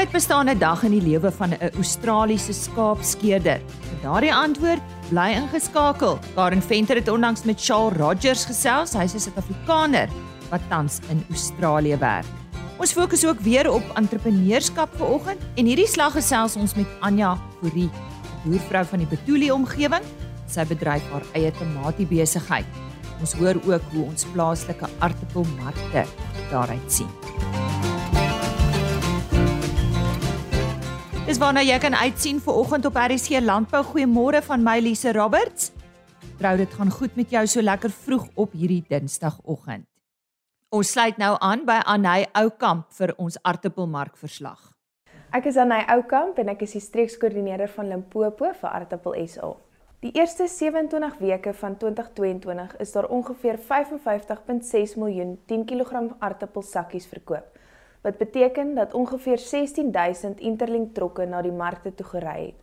Waaruit bestaan 'n dag in die lewe van 'n Australiese skaapskeerder? Vir daardie antwoord, bly ingeskakel. Karen Venter het onlangs met Charles Rogers gesels. Hy's 'n Suid-Afrikaner wat tans in Australië werk. Ons fokus ook weer op entrepreneurskap vanoggend en hierdie slag gesels ons met Anja Fourie, boervrou van die Betuli omgewing. Sy bedryf haar eie tamatie besigheid. Ons hoor ook hoe ons plaaslike aartappelmarkte daaruit sien. Dis waarna jy kan uitsien vir oggend op RC Landbou. Goeiemôre van my Lise Roberts. Trou dit gaan goed met jou so lekker vroeg op hierdie Dinsdagoggend. Ons sluit nou aan by Anay Oukamp vir ons aartappelmark verslag. Ek is Anay Oukamp en ek is die streekskoördineerder van Limpopo vir Aartappel SA. Die eerste 27 weke van 2022 is daar ongeveer 55.6 miljoen 10 kg aartappelsakkies verkoop wat beteken dat ongeveer 16000 interlink trokke na die markte toe gery het.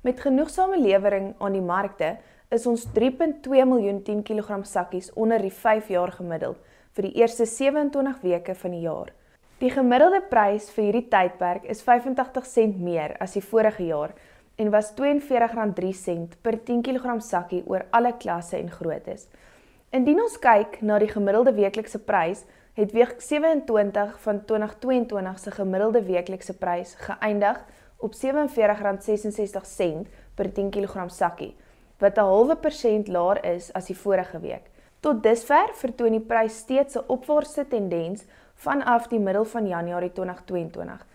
Met genoegsame lewering aan die markte is ons 3.2 miljoen 10 kg sakkies onder die 5 jaar gemiddeld vir die eerste 27 weke van die jaar. Die gemiddelde prys vir hierdie tydperk is 85 sent meer as die vorige jaar en was R42.3 per 10 kg sakkie oor alle klasse en groottes. Indien ons kyk na die gemiddelde weeklikse prys, het week 27 van 2022 se gemiddelde weeklikse prys geëindig op R47.66 per 10 kg sakkie, wat 'n halwe persent laer is as die vorige week. Tot dusver vertoon die prys steeds 'n opwaartse tendens vanaf die middel van Januarie 2022.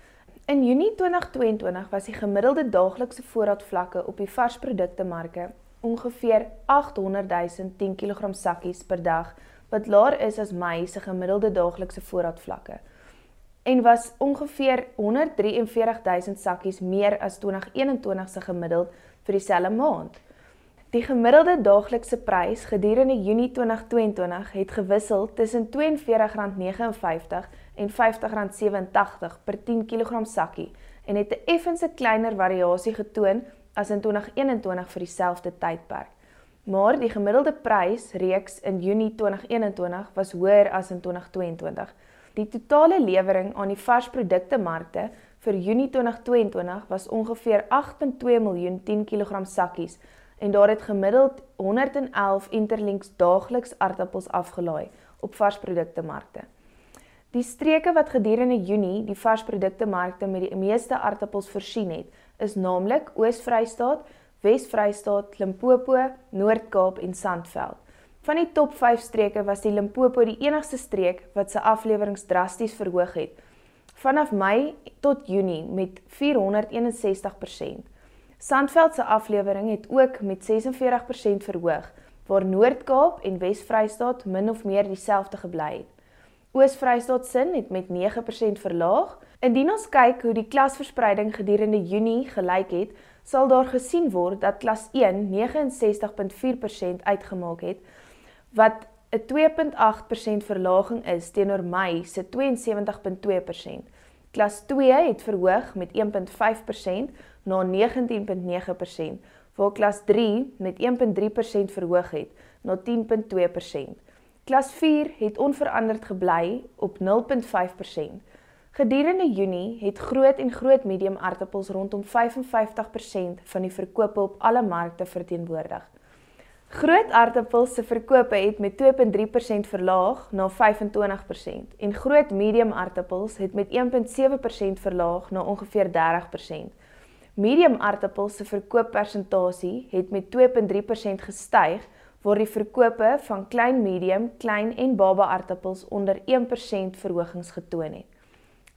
In Junie 2022 was die gemiddelde daaglikse voorraadvlakke op die varsprodukte marke ongeveer 800 000 10 kg sakkies per dag wat laer is as Mei se gemiddelde daaglikse voorraadvlakke en was ongeveer 143000 sakkies meer as 2021 se gemiddeld vir dieselfde maand. Die gemiddelde daaglikse prys gedurende Junie 2022 het gewissel tussen R42.59 en R50.87 per 10 kg sakkie en het 'n effense kleiner variasie getoon as in 2021 vir dieselfde tydperk maar die gemiddelde prys reeks in Junie 2021 was hoër as in 2022. Die totale lewering aan die varsprodukte markte vir Junie 2022 was ongeveer 8.2 miljoen 10 kg sakkies en daar het gemiddeld 111 interlinks daagliks aardappels afgelaai op varsprodukte markte. Die streke wat gedurende Junie die varsprodukte markte met die meeste aardappels voorsien het, is naamlik Oos-Vrystaat, Wes-Vrystaat, Limpopo, Noord-Kaap en Sandveld. Van die top 5 streke was die Limpopo die enigste streek wat sy afleweringe drasties verhoog het. Vanaf Mei tot Junie met 461%. Sandveld se aflewering het ook met 46% verhoog, waar Noord-Kaap en Wes-Vrystaat min of meer dieselfde gebly het. Oos-Vrystaat sin het met 9% verlaag. Indien ons kyk hoe die klasverspreiding gedurende Junie gelyk het, sal daar gesien word dat klas 1 69.4% uitgemaak het wat 'n 2.8% verlaging is teenoor Mei se 72.2%. Klas 2 het verhoog met 1.5% na 19.9%, waar klas 3 met 1.3% verhoog het na 10.2%. Klas 4 het onveranderd gebly op 0.5%. Gedurende Junie het groot en groot medium aartappels rondom 55% van die verkope op alle markte verteenwoordig. Groot aartappels se verkope het met 2.3% verlaag na 25% en groot medium aartappels het met 1.7% verlaag na ongeveer 30%. Medium aartappels se verkooppersentasie het met 2.3% gestyg waar die verkope van klein medium, klein en baba aartappels onder 1% verhogings getoon het.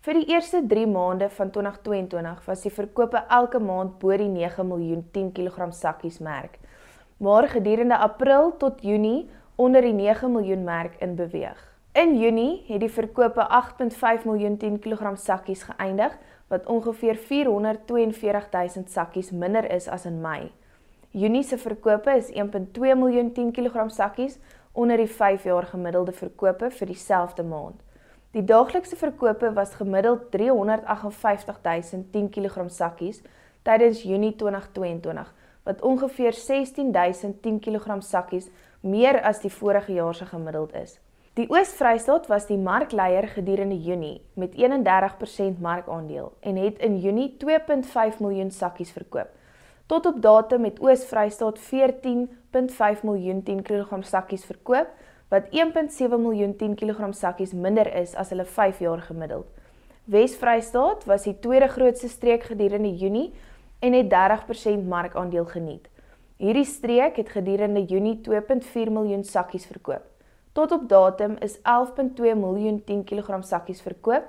Vir die eerste 3 maande van 2022 was die verkope elke maand bo die 9 miljoen 10 kg sakkies merk. Maar gedurende April tot Junie onder die 9 miljoen merk in beweeg. In Junie het die verkope 8.5 miljoen 10 kg sakkies geëindig wat ongeveer 442 000 sakkies minder is as in Mei. Junie se verkope is 1.2 miljoen 10 kg sakkies onder die 5 jaar gemiddelde verkope vir dieselfde maand. Die daaglikse verkope was gemiddeld 358 000 10 kg sakkies tydens Junie 2022, wat ongeveer 16 000 10 kg sakkies meer as die vorige jaar se gemiddeld is. Die Oos-Vrystaat was die markleier gedurende Junie met 31% markandeel en het in Junie 2.5 miljoen sakkies verkoop. Tot op datum het Oos-Vrystaat 14.5 miljoen 10 kg sakkies verkoop, wat 1.7 miljoen 10 kg sakkies minder is as hulle 5 jaar gemiddeld. Wes-Vrystaat was die tweede grootste streek gedurende Junie en het 30% markandeel geniet. Hierdie streek het gedurende Junie 2.4 miljoen sakkies verkoop. Tot op datum is 11.2 miljoen 10 kg sakkies verkoop,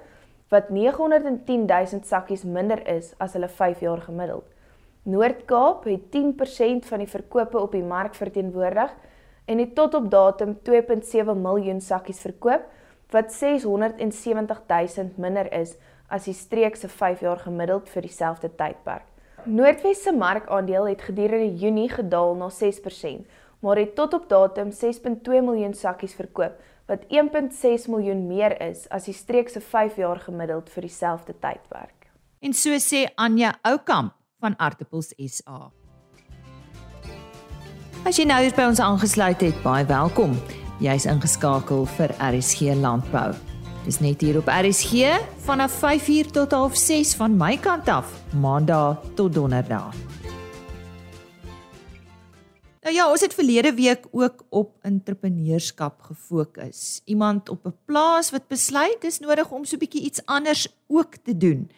wat 910 000 sakkies minder is as hulle 5 jaar gemiddeld. Noord-Kaap het 10% van die verkope op die mark verteenwoordig en het tot op datum 2.7 miljoen sakkies verkoop, wat 670 000 minder is as die streek se 5 jaar gemiddeld vir dieselfde tydperk. Noordwes se markandeel het gedurende Junie gedaal na 6%, maar het tot op datum 6.2 miljoen sakkies verkoop, wat 1.6 miljoen meer is as die streek se 5 jaar gemiddeld vir dieselfde tydperk. En so sê Anja Oukamp van Artipels SA. As jy nou hier by ons aangesluit het, baie welkom. Jy's ingeskakel vir RSG Landbou. Dis net hier op RSG vanaf 5uur tot 6:30 van my kant af, Maandag tot Donderdag. Nou ja, ons het verlede week ook op entrepreneurskap gefokus. Iemand op 'n plaas wat besluit dis nodig om so 'n bietjie iets anders ook te doen.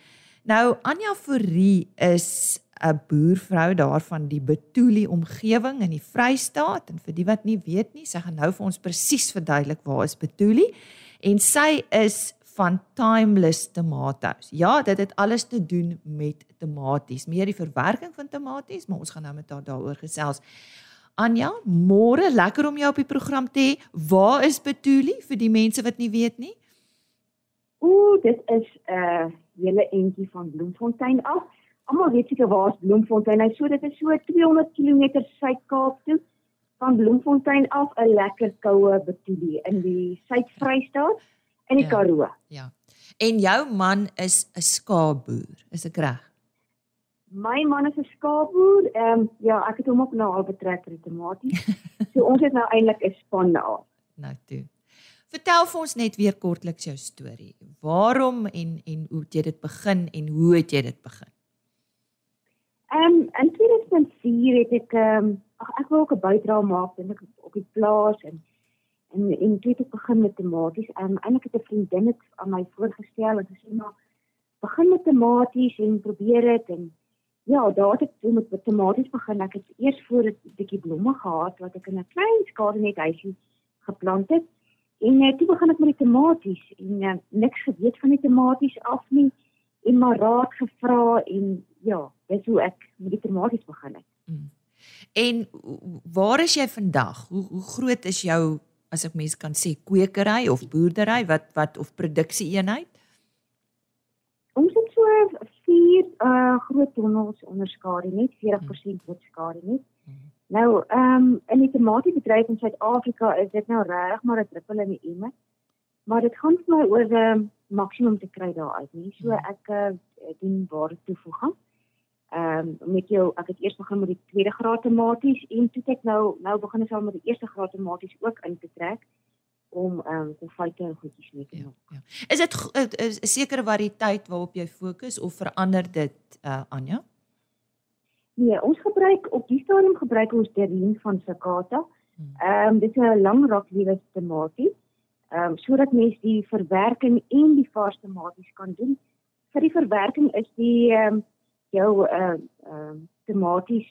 Nou Anja Fourie is 'n boervrou daarvan die Betuli omgewing in die Vrystaat en vir die wat nie weet nie, sy gaan nou vir ons presies verduidelik waar is Betuli en sy is van Timeless Tomatoes. Ja, dit het alles te doen met tomaties, meer die verwerking van tomaties, maar ons gaan nou met haar daaroor gesels. Anja, môre, lekker om jou op die program te hê. Waar is Betuli vir die mense wat nie weet nie? Ooh, dit is 'n uh, hele entjie van Bloemfontein af. Almal weet seker waar is Bloemfontein. Hy so dit is so 200 km Suid-Kaap toe van Bloemfontein af 'n lekker koue Betuli in die Suid-Vrystaat in die ja, Karoo. Ja. En jou man is 'n skaapboer, is ek reg? My man is 'n skaapboer. Ehm um, ja, ek het hom ook nou al betrek vir die tomaties. so ons het nou eintlik 'n span daar. Nou toe. Vertel vir ons net weer kortliks jou storie. Waarom en en hoe het jy dit begin en hoe het jy dit begin? Ehm um, in 2004 het ek ehm um, ag ek wou ook 'n bydrae maak en ek op die plaas en en en toe het ek begin met tomaties. Ehm um, eintlik het 'n vriendin dit aan my voorgestel en gesê maar begin met tomaties en probeer dit en Ja, daar het ek toe met tomaties begin. Ek het eers voor 'n bietjie blomme gehad wat ek in 'n klein skade net huisie geplant het. En uh, toe begin ek met die tomaties en uh, niks geweet van die tomaties af nie en maar raad gevra en ja, dis hoe ek met die tomaties begin het. Mm. En waar is jy vandag? Hoe hoe groot is jou as ek mens kan sê kwekery of boerdery wat wat of produksie eenheid? Ons het so vier uh groot tonnels onder skadu net 40% word skadu net. Hmm. Nou ehm um, in die tomatiebedryf in Suid-Afrika is dit nou reg maar 'n druppel in die emmer. Maar dit gaan vir my oor 'n uh, maksimum te kry daar uit nie. So hmm. ek uh, doen ware toevoeging. Ehm um, met jou ek het eers begin met die tweede graad tomaties en toe ek nou nou begin ek al met die eerste graad tomaties ook in te trek om ehm um, konfyte en goedjies mee te maak. Ja, ja. Is dit 'n sekere variëteit waarop jy fokus of verander dit uh Anja? Nee, ons gebruik op die stadium gebruik ons Derien van Sakata. Hmm. Ehm um, dit is 'n lang rakliewe tomatie. Ehm um, sodat mens die verwerking en die vars tomaties kan doen. Vir die verwerking is die ehm um, jou ehm uh, um, tomaties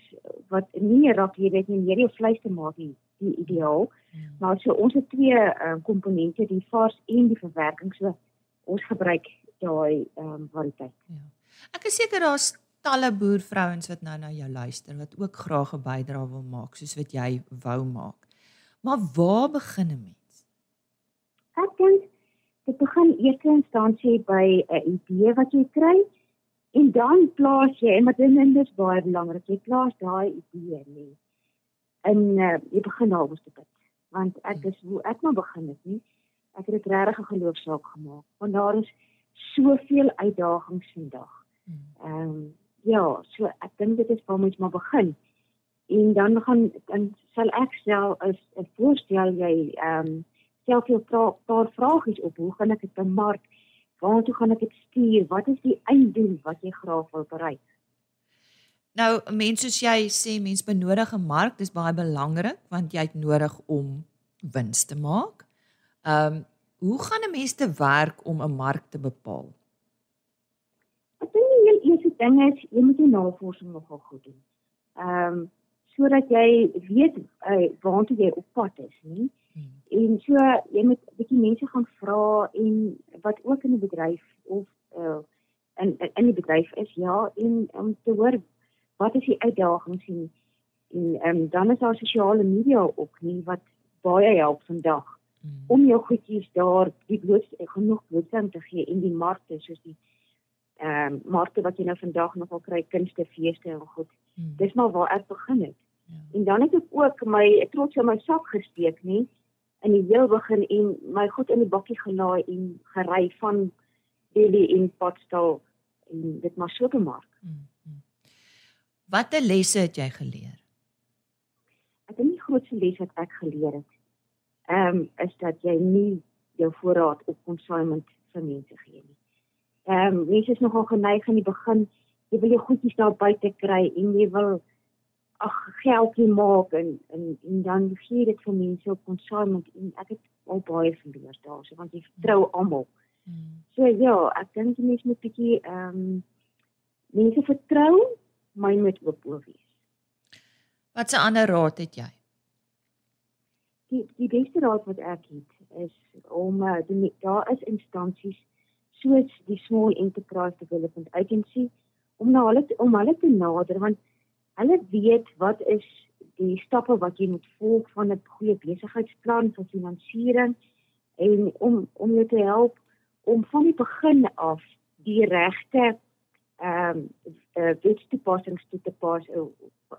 wat nie rakliewe het nie, meer die vleistomaties die ideaal. Ja. Maar so ons het twee uh, komponente, die vars en die verwerking. So ons gebruik daai ehm um, variëteit. Ja. Ek is seker daar's talle boervrouens wat nou na jou luister wat ook graag 'n bydrae wil maak soos wat jy wou maak. Maar waar begin 'n mens? Ek dink dit begin eers in instansie by 'n idee wat jy kry en dan plaas jy en wat dit is baie belangrik, jy plaas daai idee nie in uh, die begin al was dit want ek is hoe ek maar begin het nie ek het dit regtig 'n geloofsaak gemaak want daar is soveel uitdagings vandag hmm. ehm um, ja so ek dink dit is waar mens maar begin en dan gaan dan sal ek stel as 'n voorstel jy ehm um, self jou paar vragies op. Hoe gaan ek dit bemark? Waartoe gaan ek dit stuur? Wat is die einddoel wat jy graag wil bereik? Nou, mense soos jy sê mense benodig 'n mark, dis baie belangrik want jy het nodig om wins te maak. Ehm, um, hoe gaan 'n mens te werk om 'n mark te bepaal? Ek dink die heel eerste ding is jy moet jou navorsing nogal goed doen. Ehm, um, sodat jy weet uh, waartoe jy op pad is, nie? Hmm. En so jy moet 'n bietjie mense gaan vra en wat ook in die bedryf of uh, in in die bedryf is, ja, en om um, te hoor wat is die uitdagings en en um, dan is daar sosiale media ook nie wat baie help vandag mm. om jou goedjies daar die bloot genoeg blootsing te gee in die markte soos die ehm um, markte wat jy nou vandag nogal kry kunste feeste en goed. Mm. Dis maar waar ek begin het. Ja. En dan het ek ook my trots in my sak gesteek nie in die heel begin en my goed in die bakkie gelaai en gery van Delhi en Potsdam en dit maar so te maak. Mm. Watter lesse het jy geleer? Ek dink die grootste les wat ek geleer het, ehm um, is dat jy nie jou voorraad op consignment vir mense gee nie. Ehm um, mense is nogal geneig in die begin, jy wil jou goedjies daar buite kry en jy wil ag geldjie maak en, en en dan gee dit vir mense op consignment en ek het al baie verleer daarso want jy vertrou almal. Hmm. So ja, ek dink jy moet 'n bietjie ehm um, mense vertrou my moet oop wees. Wat 'n ander raad het jy? Die die beste raad wat ek het is om uh, die, daar is instansies soos die Small Enterprise Development Agency om na hulle om hulle te nader want hulle weet wat is die stappe wat jy moet volg van 'n goeie besigheidsplan vir finansiering en om om jou te help om van die begin af die regte ehm um, uh, wetstoepassings toe te pas uh,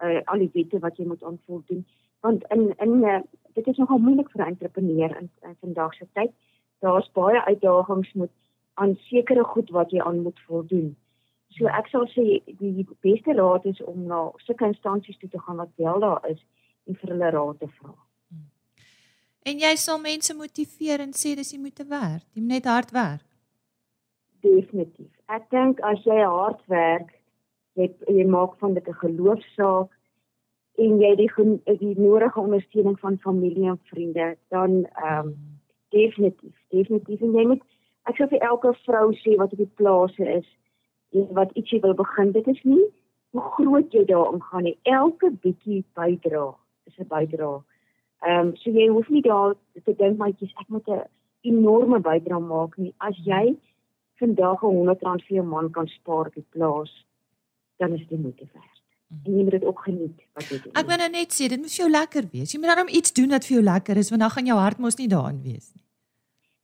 uh, al die wette wat jy moet aanvoldoen want in in uh, dit is nogal moeilik vir 'n entrepreneur in, in vandag se tyd. Daar's baie uitdagings met aan sekere goed wat jy aan moet voldoen so ek sal sê die beste raad is om na sulke instansies toe te gaan wat wel daar is en vir hulle raad te vra. En jy sal mense motiveer en sê dis jy moet te werk jy moet net hard werk. Definitief. Ek dink as jy hard werk, jy jy maak van dit 'n geloofsaak en jy die die nodige ondersteuning van familie en vriende, dan ehm um, definitief, definitief. En jy moet ek sou vir elke vrou sê wat op die plase is wat ietsie wil begin, dit is nie hoe groot jy daarin gaan nie. Elke bietjie bydra is 'n bydra. Ehm um, so jy hoef nie daar te dink maatjies ek moet 'n enorme bydra maak nie. As jy vandag 'n 100 rand vir 'n man kan spaar op die plaas, dan is dit moeite werd. Mhm. En jy moet dit ook geniet wat jy doen. Ek wil nou net sê, dit moet vir jou lekker wees. Jy moet dan iets doen wat vir jou lekker is, want dan gaan jou hart mos nie daarin wees nie.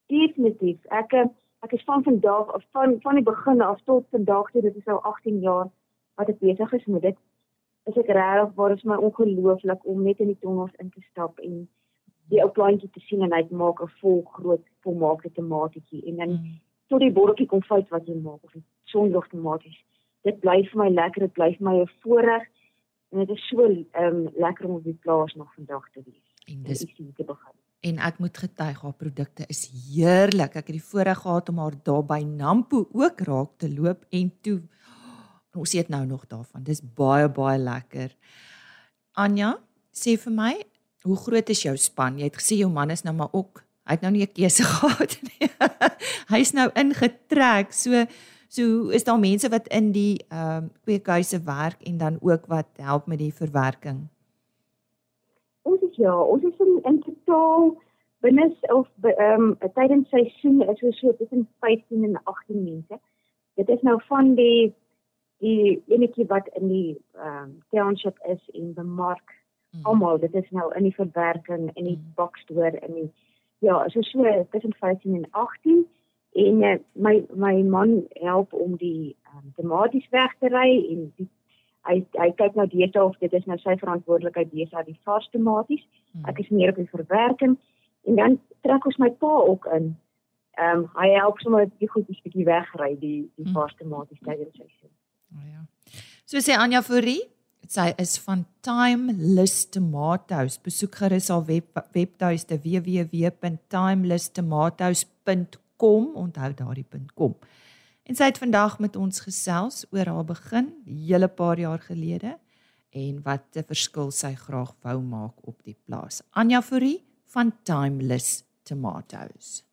Definitief. Ek eh, ek is van vandag af van van die begin af tot vandag toe, dit is nou 18 jaar wat ek besig is met dit. Is ek regtig waar is my ongelooflik om net in die tonnels in te stap en die ou plantjie te sien en hy maak 'n vol groot volmaakte tomatietjie en dan mm tot die bordjie konfyt wat jy maak of die sonlig tomaties. Dit bly vir my lekker, dit bly vir my 'n voorreg en dit is so ehm um, lekker om op die plaas nog vandag te wees. En dis hier te begin. En ek moet getuig haar produkte is heerlik. Ek het die voorreg gehad om haar daar by Nampo ook raak te loop en toe ons eet nou nog daarvan. Dis baie baie lekker. Anja, sê vir my, hoe groot is jou span? Jy het gesê jou man is nou maar ook Hy het nou nie 'n keuse gehad nie. Hy's nou ingetrek. So so is daar mense wat in die ehm um, kweekhuise werk en dan ook wat help met die verwerking. Ons is ja, ons is in, in totaal binne of ehm um, tydens seisoen is ons so tussen 15 en 18 mense. Dit is nou van die die enetjie wat in die ehm um, township is in die mark. Mm. Almal, dit is nou in die verwerking in die mm. boksstoor in die ja, so so tussen 15 en 18 en uh, my my man help om die um, tomaties weg te ry en die, hy hy kyk nou dit of dit is nou sy verantwoordelikheid aan die vars tomaties. Hmm. Ek is meer op die verwerking en dan trek ons my pa ook in. Ehm um, hy help sommer die goedjies bietjie wegry die die hmm. vars tomaties tydens seisoen. Oh ja. So sê Anja Fourie, Sy is van Timeless Tomatoes. Besoek gerus haar web webtuiste www.timelesstomatoes.com. Onthou daardie .com. En sy het vandag met ons gesels oor haar begin, hele paar jaar gelede en wat 'n verskil sy graag wou maak op die plaas. Anja Fourie van Timeless Tomatoes.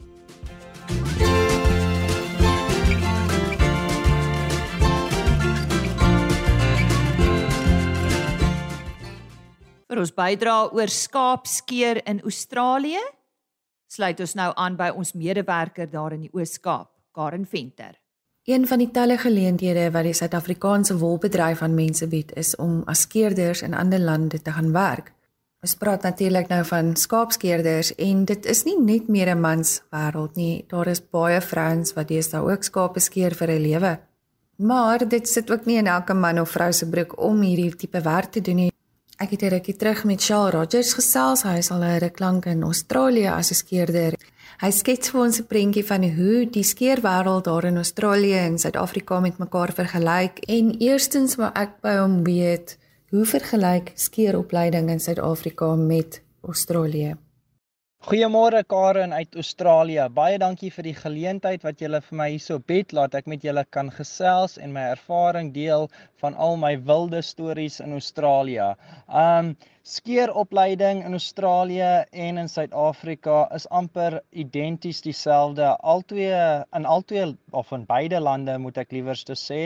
Vir ons bydra oor skaapskeer in Australië, sluit ons nou aan by ons medewerker daar in die Oos-Kaap, Karen Venter. Een van die talle geleenthede wat die Suid-Afrikaanse wolbedryf aan mense bied, is om as skeerders in ander lande te gaan werk. Ons praat natuurlik nou van skaapskeerders en dit is nie net meer 'n mans wêreld nie. Daar is baie vrouens wat deesdae ook skape skeer vir 'n lewe. Maar dit sit ook nie in elke man of vrou se broek om hierdie tipe werk te doen nie. Ek het 'n rukkie terug met Shaal Rogers gesels. Hy is al 'n ruk lank in Australië as 'n skeerder. Hy skets vir ons 'n prentjie van hoe die skeerwêreld daar in Australië en Suid-Afrika met mekaar vergelyk en eerstens wou ek by hom weet hoe vergelyk skeeropleiding in Suid-Afrika met Australië. Goeiemôre Karen uit Australië. Baie dankie vir die geleentheid wat julle vir my hierso bied. Laat ek met julle kan gesels en my ervaring deel van al my wilde stories in Australië. Um Skeeropleiding in Australië en in Suid-Afrika is amper identies dieselfde. Altwee in altwee of in beide lande moet ek liewerste sê,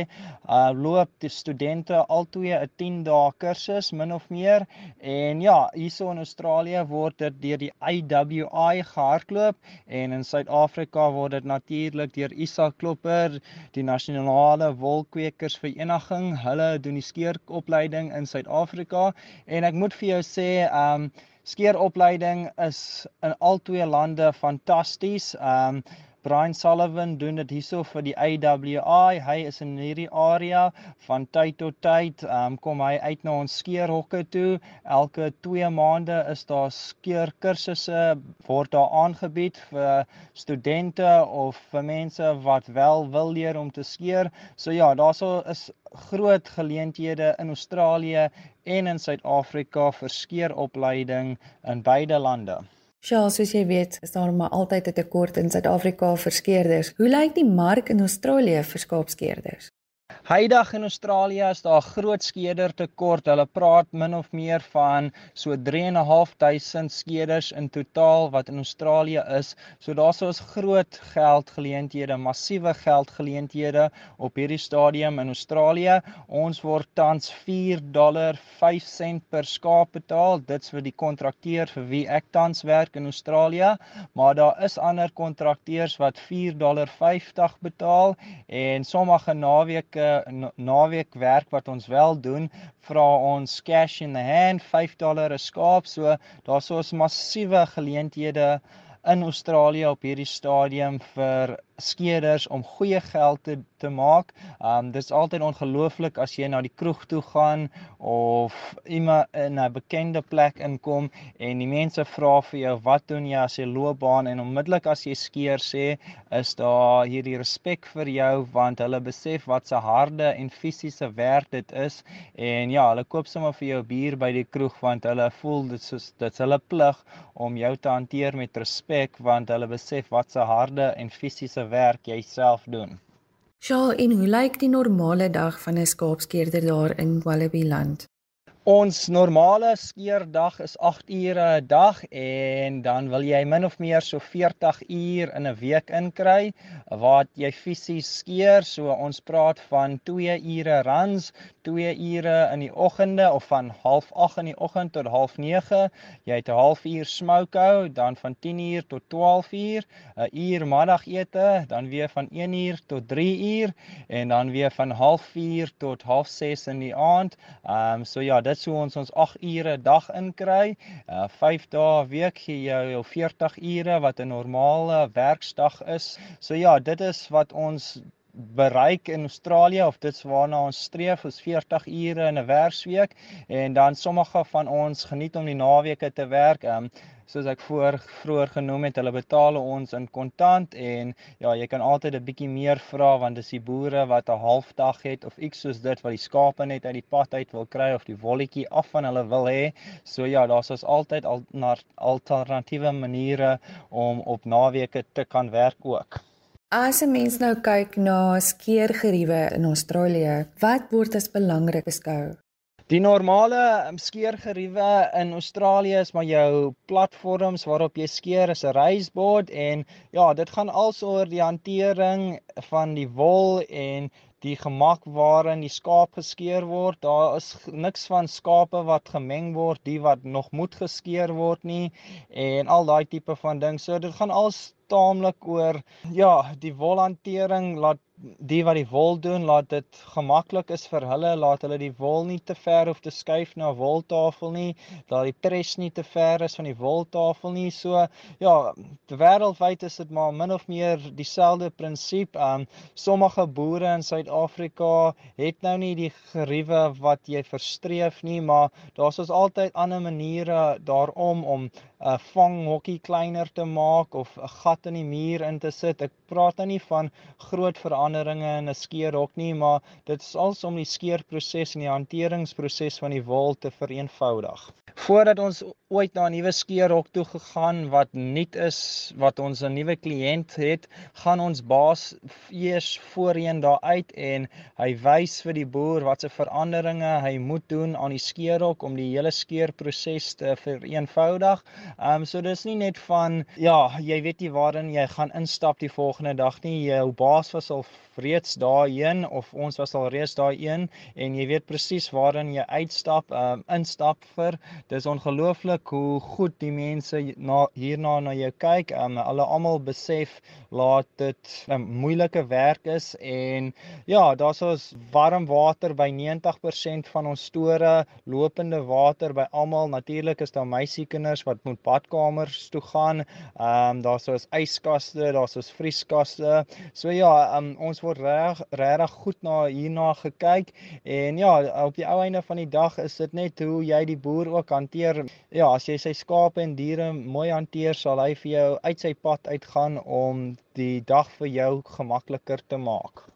uh loop die studente altwee 'n 10 dae kursus min of meer. En ja, hierso in Australië word dit deur die IWI gehardloop en in Suid-Afrika word dit natuurlik deur Isa Klopper, die Nasionale Wolkwekersvereniging. Hulle doen die skeeropleiding in Suid-Afrika en ek moet vir jou sê, ehm um, skeeropleiding is in albei lande fantasties. Ehm um, Brian Sullivan doen dit hierso vir die AWI. Hy is in hierdie area van tyd tot tyd. Um, kom hy uit na ons skeerhokke toe. Elke 2 maande is daar skeerkursusse word daar aangebied vir studente of vir mense wat wel wil leer om te skeer. So ja, daarso is groot geleenthede in Australië en in Suid-Afrika vir skeeropleiding in beide lande. Charles, soos jy weet, is daar maar altyd 'n tekort in Suid-Afrika vir skeerders. Hoe lyk die mark in Australië vir skaapskeerders? Heidag in Australië is daar groot skeder tekort. Hulle praat min of meer van so 3.500 skeders in totaal wat in Australië is. So daarso is groot geldgeleenthede, massiewe geldgeleenthede op hierdie stadium in Australië. Ons word tans 4 dollar 5 sent per skaap betaal. Dit's vir die kontrakteur vir wie ek tans werk in Australië, maar daar is ander kontrakteurs wat 4 dollar 50 betaal en sommige naweke naweek werk wat ons wel doen, vra ons cash in the hand, 5 dollar 'n skaap. So daar's 'n massiewe geleenthede in Australië op hierdie stadium vir skeders om goeie geld te te maak. Um dis altyd ongelooflik as jy na die kroeg toe gaan of iemand in 'n bekende plek inkom en die mense vra vir jou wat doen jy as jy loopbaan? En onmiddellik as jy skeer sê is daar hierdie respek vir jou? Want hulle besef wat se harde en fisiese werk dit is. En ja, hulle koop sommer vir jou bier by die kroeg want hulle voel dit soos dit's hulle plig om jou te hanteer met respek want hulle besef wat se harde en fisiese werk jy self doen. Sjoe, en hoe lyk die normale dag van 'n skaapskeerder daar in Wallaby land? Ons normale skeerdag is 8 ure 'n dag en dan wil jy min of meer so 40 uur in 'n week inkry waar jy fisies skeer. So ons praat van 2 ure runs, 2 ure in die oggende of van 08:30 in die oggend tot 09:30. Jy het 'n halfuur smoke hou, dan van 10 uur tot 12 uur, 'n uur middagete, dan weer van 1 uur tot 3 uur en dan weer van 04:30 tot 06:30 in die aand. Ehm um, so ja, dit sou ons ons 8 ure dag inkry. Uh 5 dae 'n week gee jy jou 40 ure wat 'n normale werksdag is. So ja, dit is wat ons bereik in Australië of dit's waarna ons streef is 40 ure in 'n werksweek en dan sommige van ons geniet om die naweke te werk. Ehm um, soos ek voor vroeër genoem het, hulle betaal ons in kontant en ja, jy kan altyd 'n bietjie meer vra want dis die boere wat 'n halfdag het of iets soos dit wat die skape net uit die pad uit wil kry of die wolletjie af van hulle wil hê. So ja, daar's ons altyd al na alternatiewe maniere om op naweke te kan werk ook. As 'n mens nou kyk na skeergeriewe in Australië, wat word as belangrik beskou? Die normale um, skeergeriewe in Australië is maar jou platforms waarop jy skeer is 'n raiseboard en ja, dit gaan alsoor die hantering van die wol en die gemak waarin die skaap geskeer word. Daar is niks van skape wat gemeng word, die wat nog moet geskeer word nie en al daai tipe van ding. So dit gaan al taamlik oor ja, die wolhantering laat die wat die wol doen, laat dit gemaklik is vir hulle, laat hulle die wol nie te ver hoef te skuif na woltafel nie, laat die pres nie te ver is van die woltafel nie. So ja, wêreldwyd is dit maar min of meer dieselfde prinsip. Um sommige boere in Suid-Afrika het nou nie die geriewe wat jy verstreef nie, maar daar's ons altyd ander maniere daarom om 'n uh, vanghokkie kleiner te maak of 'n gat in die muur in te sit. Ek praat nou nie van groot veranderinge in 'n skeerhok nie, maar dit is als om die skeerproses en die hanteringsproses van die wol te vereenvoudig. Voordat ons ooit na 'n nuwe skeerhok toe gegaan wat nuut is, wat ons 'n nuwe kliënt het, gaan ons baas eers voorheen daar uit en hy wys vir die boer watse veranderinge hy moet doen aan die skeerhok om die hele skeerproses te vereenvoudig. Ehm um, so dis nie net van ja, jy weet nie waarin jy gaan instap die volgende dag nie. Jou baas was al reeds daarheen of ons was al reeds daarheen en jy weet presies waarin jy uitstap, um, instap vir. Dis ongelooflik hoe goed die mense na hierna na jou kyk. Um, hulle almal besef laat dit 'n um, moeilike werk is en ja, daar's ons warm water by 90% van ons store, lopende water by almal. Natuurlik is daar meisiekinders wat moet badkamers toe gaan. Ehm um, daar's ons yskaste, daar's ons vrieskaste. So ja, um, ons word reg regtig goed na hierna gekyk en ja op die ou einde van die dag is dit net hoe jy die boer ook hanteer ja as jy sy skape en diere mooi hanteer sal hy vir jou uit sy pad uitgaan om die dag vir jou gemakliker te maak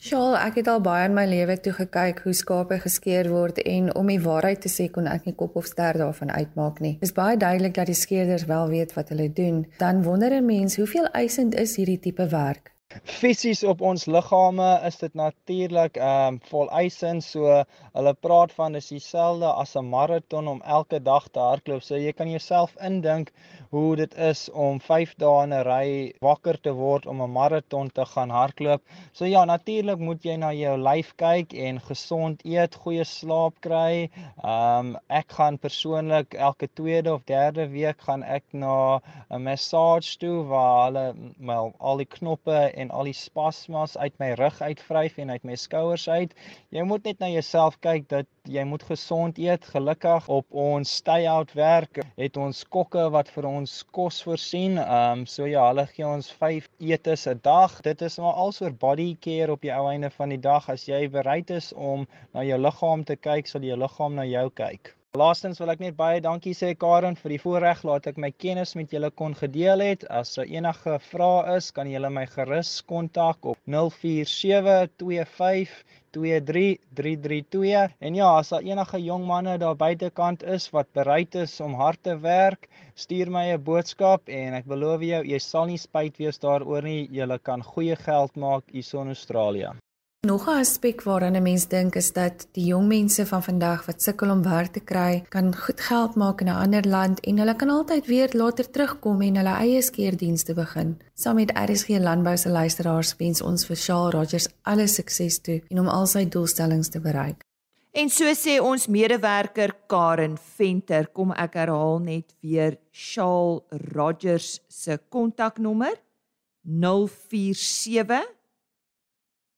Sjoe, ek het al baie in my lewe toe gekyk hoe skape geskeer word en om die waarheid te sê kon ek nie kop of ster daarvan uitmaak nie. Dis baie duidelik dat die skeerders wel weet wat hulle doen. Dan wonder 'n mens hoeveel eisend is hierdie tipe werk. Fisies op ons liggame is dit natuurlik ehm um, vol eisen so hulle praat van dis dieselfde as 'n maraton om elke dag te hardloop. So jy kan jouself indink hoe dit is om 5 dae in 'n ry wakker te word om 'n maraton te gaan hardloop. So ja, natuurlik moet jy na jou lyf kyk en gesond eet, goeie slaap kry. Ehm um, ek gaan persoonlik elke tweede of derde week gaan ek na 'n massage toe waar hulle wel al die knoppe en al die spasmas uit my rug uitvryf en uit my skouers uit. Jy moet net na jouself kyk dat jy moet gesond eet. Gelukkig op ons stay-out werk het ons kokke wat vir ons kos voorsien. Ehm um, so ja, hulle gee ons 5 etes 'n dag. Dit is maar alsoor body care op die ou einde van die dag. As jy bereid is om na jou liggaam te kyk, sal jou liggaam na jou kyk. Laastens wil ek net baie dankie sê Karen vir die voorreg laat ek my kennis met julle kon gedeel het. As daar er enige vrae is, kan julle my gerus kontak op 0472523332. En ja, as daar enige jong manne daar buitekant is wat bereid is om hard te werk, stuur my 'n boodskap en ek beloof jou, jy sal nie spyt wees daaroor nie. Jy kan goeie geld maak hier in Australië. Nog 'n aspek waaraan 'n mens dink is dat die jong mense van vandag wat sukkel om werk te kry, kan goed geld maak in 'n ander land en hulle kan altyd weer later terugkom en hulle eie skeerdienste begin. Saam met RSG Landbou se luisteraars wens ons vir Shaal Rogers alle sukses toe en om al sy doelstellings te bereik. En so sê ons medewerker Karen Venter, kom ek herhaal net weer Shaal Rogers se kontaknommer 047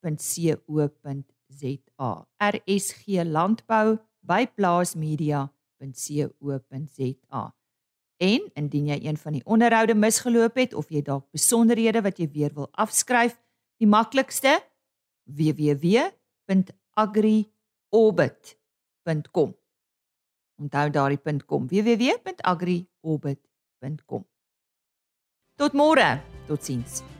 rsglandbou@plaasmedia.co.za. En indien jy een van die onderhoude misgeloop het of jy dalk besonderhede wat jy weer wil afskryf, die maklikste www.agriorbit.com. Onthou daardie .com www.agriorbit.com. Tot môre, totsiens.